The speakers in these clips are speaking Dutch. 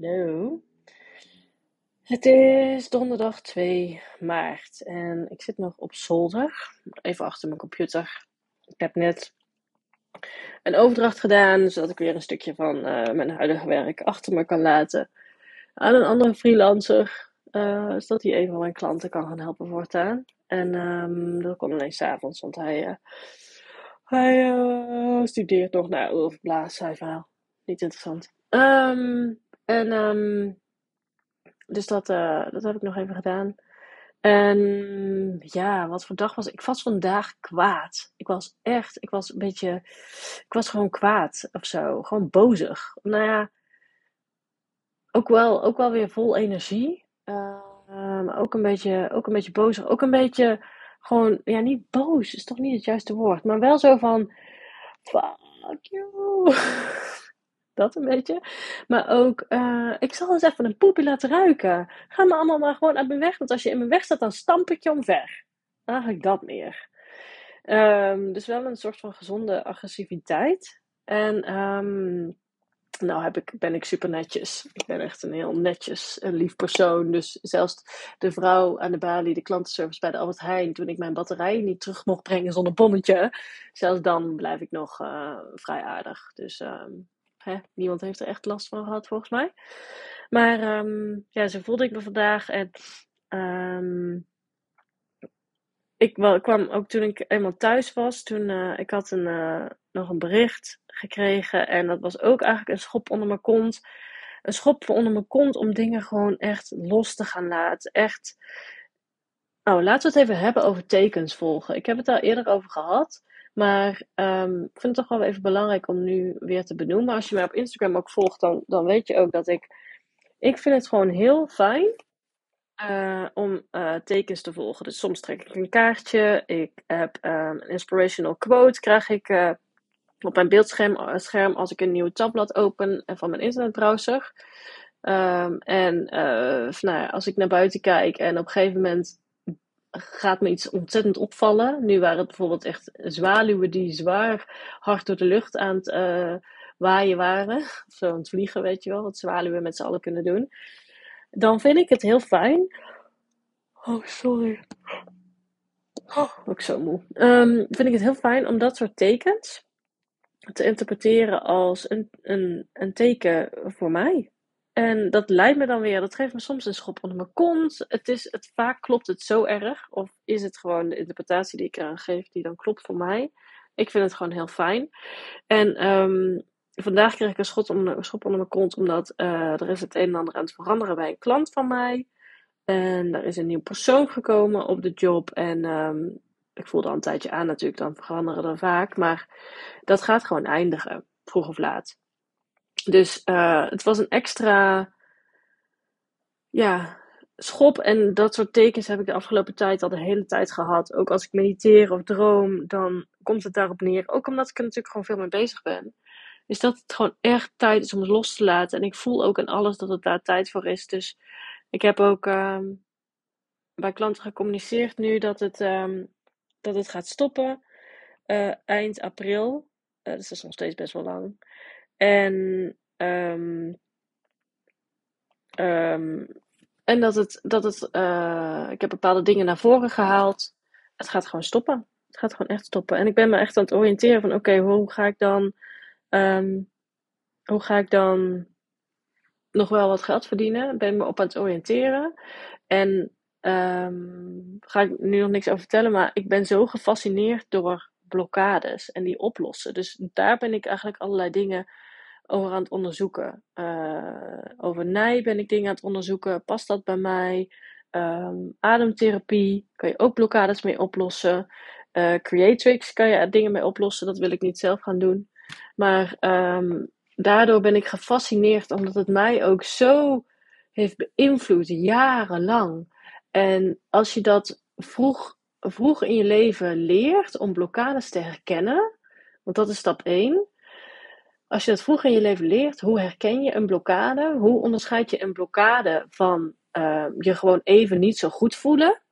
Hallo. Het is donderdag 2 maart en ik zit nog op zolder, even achter mijn computer. Ik heb net een overdracht gedaan, zodat ik weer een stukje van uh, mijn huidige werk achter me kan laten aan een andere freelancer, uh, zodat hij even mijn klanten kan gaan helpen voortaan. En um, dat komt alleen s'avonds, want hij, uh, hij studeert nog naar of blaas, hij verhaal. Niet interessant. Um, en um, dus dat, uh, dat heb ik nog even gedaan. En ja, wat voor dag was ik? Was vandaag kwaad. Ik was echt, ik was een beetje, ik was gewoon kwaad of zo. Gewoon bozig. Nou ja, ook wel, ook wel weer vol energie. Uh, ook, een beetje, ook een beetje bozig. Ook een beetje gewoon, ja, niet boos is toch niet het juiste woord. Maar wel zo van, fuck you. dat een beetje. Maar ook, uh, ik zal eens even een poepje laten ruiken. Ga me allemaal maar gewoon uit mijn weg. Want als je in mijn weg staat, dan stamp ik je omver. Eigenlijk dat meer. Um, dus wel een soort van gezonde agressiviteit. En um, nou heb ik, ben ik super netjes. Ik ben echt een heel netjes en lief persoon. Dus zelfs de vrouw aan de balie, de klantenservice bij de Albert Heijn, toen ik mijn batterij niet terug mocht brengen zonder bonnetje, zelfs dan blijf ik nog uh, vrij aardig. Dus um, Niemand heeft er echt last van gehad, volgens mij. Maar um, ja, zo voelde ik me vandaag. En um, ik, wel, kwam ook toen ik eenmaal thuis was. Toen uh, ik had een, uh, nog een bericht gekregen. En dat was ook eigenlijk een schop onder mijn kont. Een schop onder mijn kont om dingen gewoon echt los te gaan laten. Echt. Oh, laten we het even hebben over tekens volgen. Ik heb het daar eerder over gehad. Maar um, ik vind het toch wel even belangrijk om nu weer te benoemen. Als je mij op Instagram ook volgt, dan, dan weet je ook dat ik. Ik vind het gewoon heel fijn uh, om uh, tekens te volgen. Dus soms trek ik een kaartje. Ik heb um, een inspirational quote. Krijg ik uh, op mijn beeldscherm scherm als ik een nieuw tabblad open van mijn internetbrowser. Um, en nou ja, als ik naar buiten kijk en op een gegeven moment gaat me iets ontzettend opvallen. Nu waren het bijvoorbeeld echt zwaluwen die zwaar hard door de lucht aan het uh, waaien waren. Zo aan het vliegen, weet je wel. Wat zwaluwen met z'n allen kunnen doen. Dan vind ik het heel fijn. Oh, sorry. Oh, ook zo moe. Um, vind ik het heel fijn om dat soort tekens te interpreteren als een, een, een teken voor mij. En dat leidt me dan weer, dat geeft me soms een schop onder mijn kont. Het is, het, vaak klopt het zo erg. Of is het gewoon de interpretatie die ik eraan geef, die dan klopt voor mij. Ik vind het gewoon heel fijn. En um, vandaag kreeg ik een, schot schop onder mijn kont, omdat uh, er is het een en ander aan het veranderen bij een klant van mij. En er is een nieuw persoon gekomen op de job. En um, ik voelde al een tijdje aan natuurlijk, dan veranderen er vaak. Maar dat gaat gewoon eindigen, vroeg of laat. Dus uh, het was een extra ja, schop. En dat soort tekens heb ik de afgelopen tijd al de hele tijd gehad. Ook als ik mediteer of droom, dan komt het daarop neer. Ook omdat ik er natuurlijk gewoon veel mee bezig ben. Is dat het gewoon echt tijd is om het los te laten. En ik voel ook in alles dat het daar tijd voor is. Dus ik heb ook uh, bij klanten gecommuniceerd nu dat het, um, dat het gaat stoppen. Uh, eind april. Uh, dus dat is nog steeds best wel lang. En, um, um, en dat het, dat het uh, ik heb bepaalde dingen naar voren gehaald. Het gaat gewoon stoppen. Het gaat gewoon echt stoppen. En ik ben me echt aan het oriënteren van, oké, hoe ga ik dan, um, hoe ga ik dan nog wel wat geld verdienen? Ben me op aan het oriënteren. En um, ga ik nu nog niks over vertellen, maar ik ben zo gefascineerd door blokkades en die oplossen. Dus daar ben ik eigenlijk allerlei dingen over aan het onderzoeken. Uh, over nij ben ik dingen aan het onderzoeken. Past dat bij mij? Um, ademtherapie kan je ook blokkades mee oplossen. Uh, Creatrix kan je dingen mee oplossen. Dat wil ik niet zelf gaan doen. Maar um, daardoor ben ik gefascineerd omdat het mij ook zo heeft beïnvloed, jarenlang. En als je dat vroeg, vroeg in je leven leert om blokkades te herkennen, want dat is stap 1, als je dat vroeg in je leven leert, hoe herken je een blokkade? Hoe onderscheid je een blokkade van uh, je gewoon even niet zo goed voelen?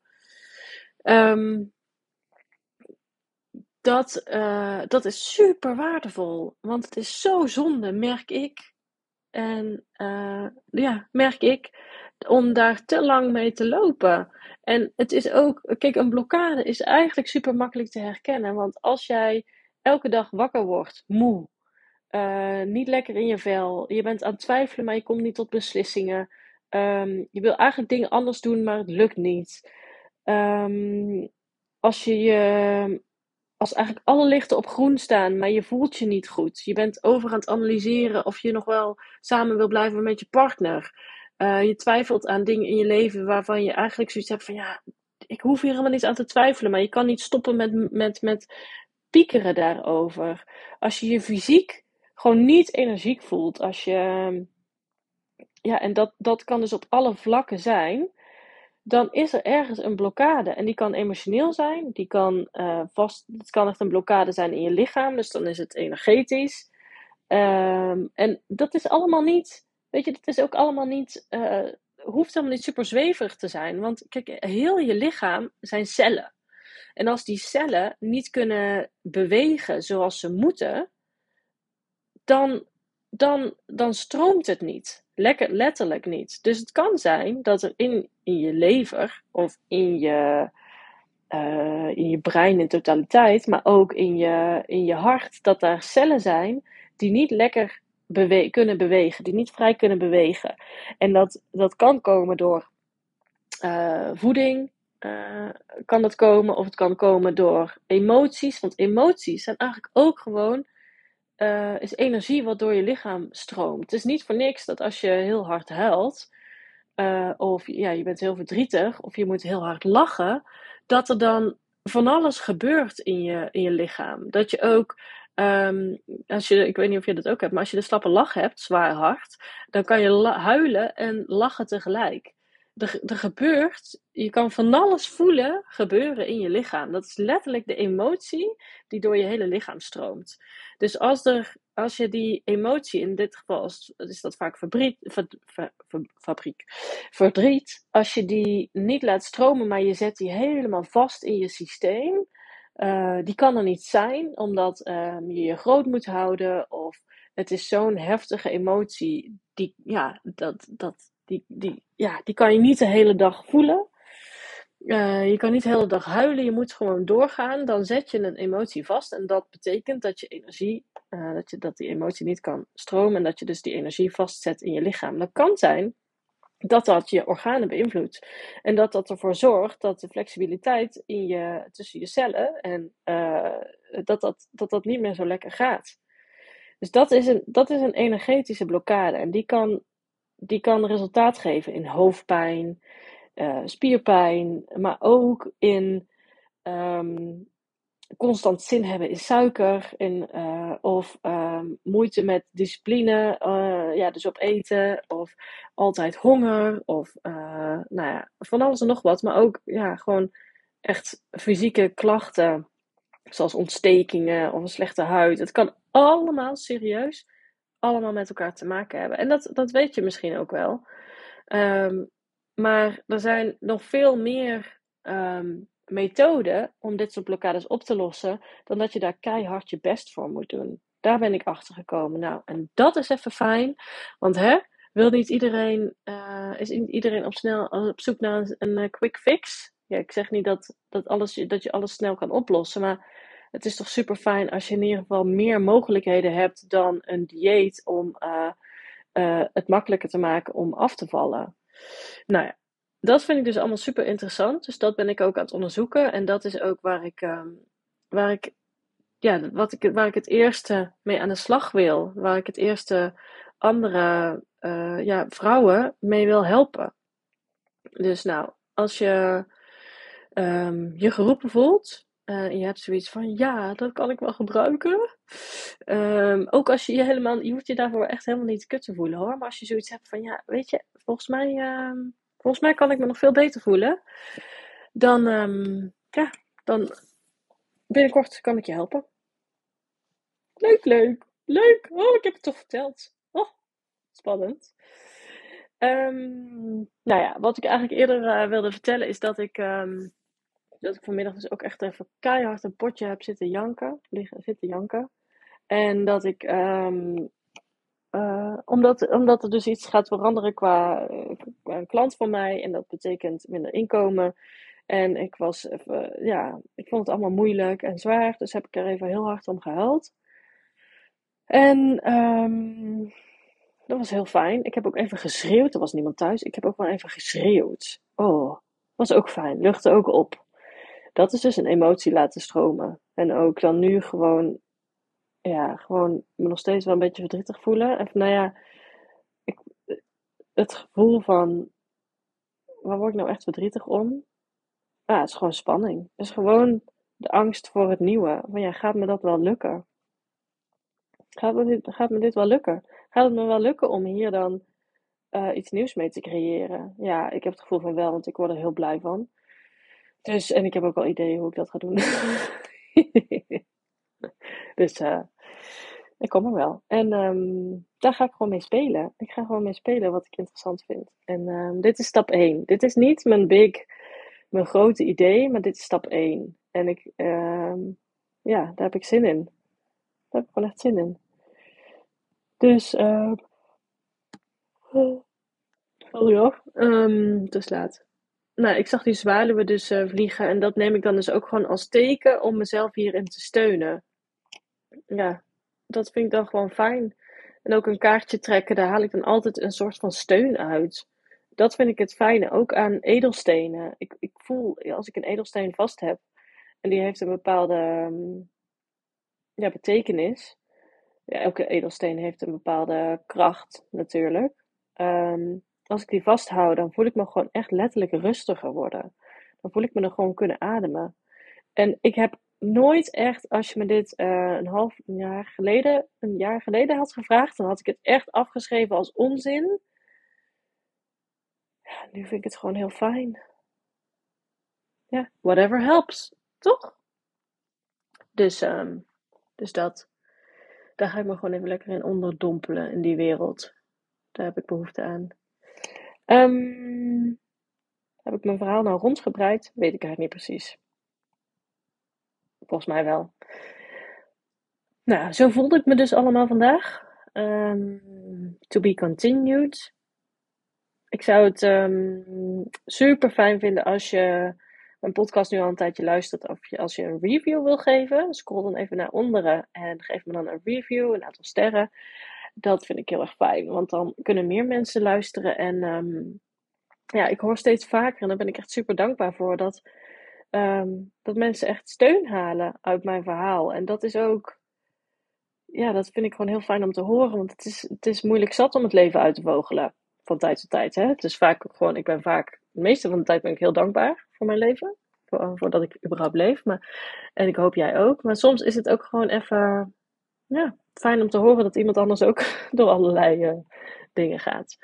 Um, dat, uh, dat is super waardevol. Want het is zo zonde, merk ik. En uh, ja, merk ik, om daar te lang mee te lopen. En het is ook, kijk, een blokkade is eigenlijk super makkelijk te herkennen. Want als jij elke dag wakker wordt, moe, uh, niet lekker in je vel, je bent aan het twijfelen, maar je komt niet tot beslissingen. Um, je wil eigenlijk dingen anders doen, maar het lukt niet. Um, als je je als eigenlijk alle lichten op groen staan, maar je voelt je niet goed. Je bent over aan het analyseren of je nog wel samen wil blijven met je partner. Uh, je twijfelt aan dingen in je leven waarvan je eigenlijk zoiets hebt van ja, ik hoef hier helemaal niet aan te twijfelen, maar je kan niet stoppen met, met, met piekeren daarover. Als je je fysiek gewoon niet energiek voelt, als je. Ja, en dat, dat kan dus op alle vlakken zijn dan is er ergens een blokkade. En die kan emotioneel zijn, die kan uh, vast, het kan echt een blokkade zijn in je lichaam, dus dan is het energetisch. Um, en dat is allemaal niet, weet je, dat is ook allemaal niet, uh, hoeft helemaal niet super zweverig te zijn. Want kijk, heel je lichaam zijn cellen. En als die cellen niet kunnen bewegen zoals ze moeten, dan, dan, dan stroomt het niet. Lekker, letterlijk niet. Dus het kan zijn dat er in, in je lever of in je, uh, in je brein in totaliteit, maar ook in je, in je hart, dat daar cellen zijn die niet lekker kunnen bewegen, die niet vrij kunnen bewegen. En dat, dat kan komen door uh, voeding, uh, kan dat komen, of het kan komen door emoties. Want emoties zijn eigenlijk ook gewoon uh, is energie wat door je lichaam stroomt. Het is niet voor niks dat als je heel hard huilt, uh, of ja, je bent heel verdrietig, of je moet heel hard lachen, dat er dan van alles gebeurt in je, in je lichaam. Dat je ook, um, als je, ik weet niet of je dat ook hebt, maar als je de slappe lach hebt, zwaar hard, dan kan je huilen en lachen tegelijk. Er, er gebeurt, je kan van alles voelen gebeuren in je lichaam. Dat is letterlijk de emotie die door je hele lichaam stroomt. Dus als, er, als je die emotie, in dit geval is, is dat vaak fabriek, verdriet, als je die niet laat stromen, maar je zet die helemaal vast in je systeem, uh, die kan er niet zijn, omdat um, je je groot moet houden of het is zo'n heftige emotie, die, ja, dat, dat, die, die, ja, die kan je niet de hele dag voelen. Uh, je kan niet de hele dag huilen, je moet gewoon doorgaan. Dan zet je een emotie vast en dat betekent dat je energie, uh, dat, je, dat die emotie niet kan stromen en dat je dus die energie vastzet in je lichaam. Dat kan zijn dat dat je organen beïnvloedt en dat dat ervoor zorgt dat de flexibiliteit in je, tussen je cellen en uh, dat, dat, dat dat niet meer zo lekker gaat. Dus dat is een, dat is een energetische blokkade en die kan, die kan resultaat geven in hoofdpijn, uh, spierpijn, maar ook in um, constant zin hebben in suiker in, uh, of um, moeite met discipline, uh, ja, dus op eten, of altijd honger, of nou ja, van alles en nog wat, maar ook ja, gewoon echt fysieke klachten, zoals ontstekingen of een slechte huid. Het kan allemaal serieus, allemaal met elkaar te maken hebben. En dat, dat weet je misschien ook wel. Um, maar er zijn nog veel meer um, methoden om dit soort blokkades op te lossen, dan dat je daar keihard je best voor moet doen. Daar ben ik achter gekomen. Nou, en dat is even fijn, want hè, wil niet iedereen, uh, is iedereen op, snel, op zoek naar een, een uh, quick fix? Ja, ik zeg niet dat, dat, alles, dat je alles snel kan oplossen, maar het is toch super fijn als je in ieder geval meer mogelijkheden hebt dan een dieet om uh, het makkelijker te maken om af te vallen. Nou ja, dat vind ik dus allemaal super interessant. Dus dat ben ik ook aan het onderzoeken. En dat is ook waar ik, um, waar ik, ja, wat ik, waar ik het eerste mee aan de slag wil. Waar ik het eerste andere uh, ja, vrouwen mee wil helpen. Dus nou, als je um, je geroepen voelt. En je hebt zoiets van, ja, dat kan ik wel gebruiken. Um, ook als je je helemaal, je hoeft je daarvoor echt helemaal niet kut te voelen hoor. Maar als je zoiets hebt van, ja, weet je, volgens mij, uh, volgens mij kan ik me nog veel beter voelen. Dan, um, ja, dan binnenkort kan ik je helpen. Leuk, leuk, leuk. Oh, ik heb het toch verteld. Oh, spannend. Nou ja, wat ik eigenlijk eerder uh, wilde vertellen is dat ik, dat ik vanmiddag dus ook echt even keihard een potje heb zitten janken, liggen, zitten janken. En dat ik um, uh, omdat, omdat er dus iets gaat veranderen qua, qua, een klant van mij. En dat betekent minder inkomen. En ik was even, ja, ik vond het allemaal moeilijk en zwaar. Dus heb ik er even heel hard om gehuild. En um, dat was heel fijn. Ik heb ook even geschreeuwd. Er was niemand thuis. Ik heb ook wel even geschreeuwd. Oh, was ook fijn. Luchtte ook op. Dat is dus een emotie laten stromen. En ook dan nu gewoon, ja, gewoon me nog steeds wel een beetje verdrietig voelen. En nou ja, ik, het gevoel van, waar word ik nou echt verdrietig om? Ja, het is gewoon spanning. Het is gewoon de angst voor het nieuwe. Van ja, gaat me dat wel lukken? Gaat me dit, gaat me dit wel lukken? Gaat het me wel lukken om hier dan uh, iets nieuws mee te creëren? Ja, ik heb het gevoel van wel, want ik word er heel blij van. Dus, en ik heb ook wel ideeën hoe ik dat ga doen. dus uh, ik kom er wel. En um, daar ga ik gewoon mee spelen. Ik ga gewoon mee spelen wat ik interessant vind. En um, dit is stap 1. Dit is niet mijn big, mijn grote idee, maar dit is stap 1. En ik, um, ja, daar heb ik zin in. Daar heb ik gewoon echt zin in. Dus, uh, oh um, het is laat. Nou, ik zag die zwaluwen dus uh, vliegen en dat neem ik dan dus ook gewoon als teken om mezelf hierin te steunen. Ja, dat vind ik dan gewoon fijn. En ook een kaartje trekken, daar haal ik dan altijd een soort van steun uit. Dat vind ik het fijne, ook aan edelstenen. Ik, ik voel, als ik een edelsteen vast heb, en die heeft een bepaalde um, ja, betekenis, ja, elke edelsteen heeft een bepaalde kracht natuurlijk. Um, als ik die vasthoud, dan voel ik me gewoon echt letterlijk rustiger worden. Dan voel ik me dan gewoon kunnen ademen. En ik heb nooit echt, als je me dit uh, een half jaar geleden, een jaar geleden had gevraagd, dan had ik het echt afgeschreven als onzin. Ja, nu vind ik het gewoon heel fijn. Ja, whatever helps, toch? Dus, um, dus dat daar ga ik me gewoon even lekker in onderdompelen in die wereld. Daar heb ik behoefte aan. Um, heb ik mijn verhaal nou rondgebreid? Weet ik eigenlijk niet precies. Volgens mij wel. Nou, zo voelde ik me dus allemaal vandaag. Um, to be continued. Ik zou het um, super fijn vinden als je mijn podcast nu al een tijdje luistert, of als je een review wil geven, scroll dan even naar onderen en geef me dan een review, een aantal sterren. Dat vind ik heel erg fijn, want dan kunnen meer mensen luisteren. En um, ja, ik hoor steeds vaker, en daar ben ik echt super dankbaar voor, dat, um, dat mensen echt steun halen uit mijn verhaal. En dat is ook, ja, dat vind ik gewoon heel fijn om te horen, want het is, het is moeilijk zat om het leven uit te vogelen van tijd tot tijd. Hè? Het is vaak gewoon, ik ben vaak, de meeste van de tijd ben ik heel dankbaar voor mijn leven. Voor, voordat ik überhaupt leef. Maar, en ik hoop jij ook. Maar soms is het ook gewoon even ja, fijn om te horen dat iemand anders ook door allerlei uh, dingen gaat.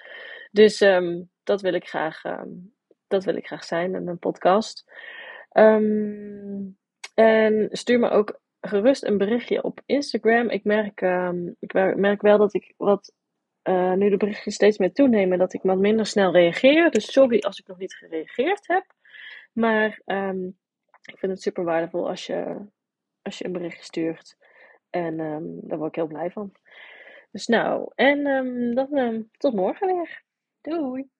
Dus um, dat wil ik graag, um, dat wil ik graag zijn in een podcast. Um, en stuur me ook gerust een berichtje op Instagram. Ik merk, ik merk wel dat ik wat uh, nu de berichtjes steeds meer toenemen, dat ik wat minder snel reageer. Dus sorry als ik nog niet gereageerd heb. Maar ik vind het super waardevol als je, als je een berichtje stuurt. En um, daar word ik heel blij van. Dus nou, en um, dan tot morgen weer. Doei!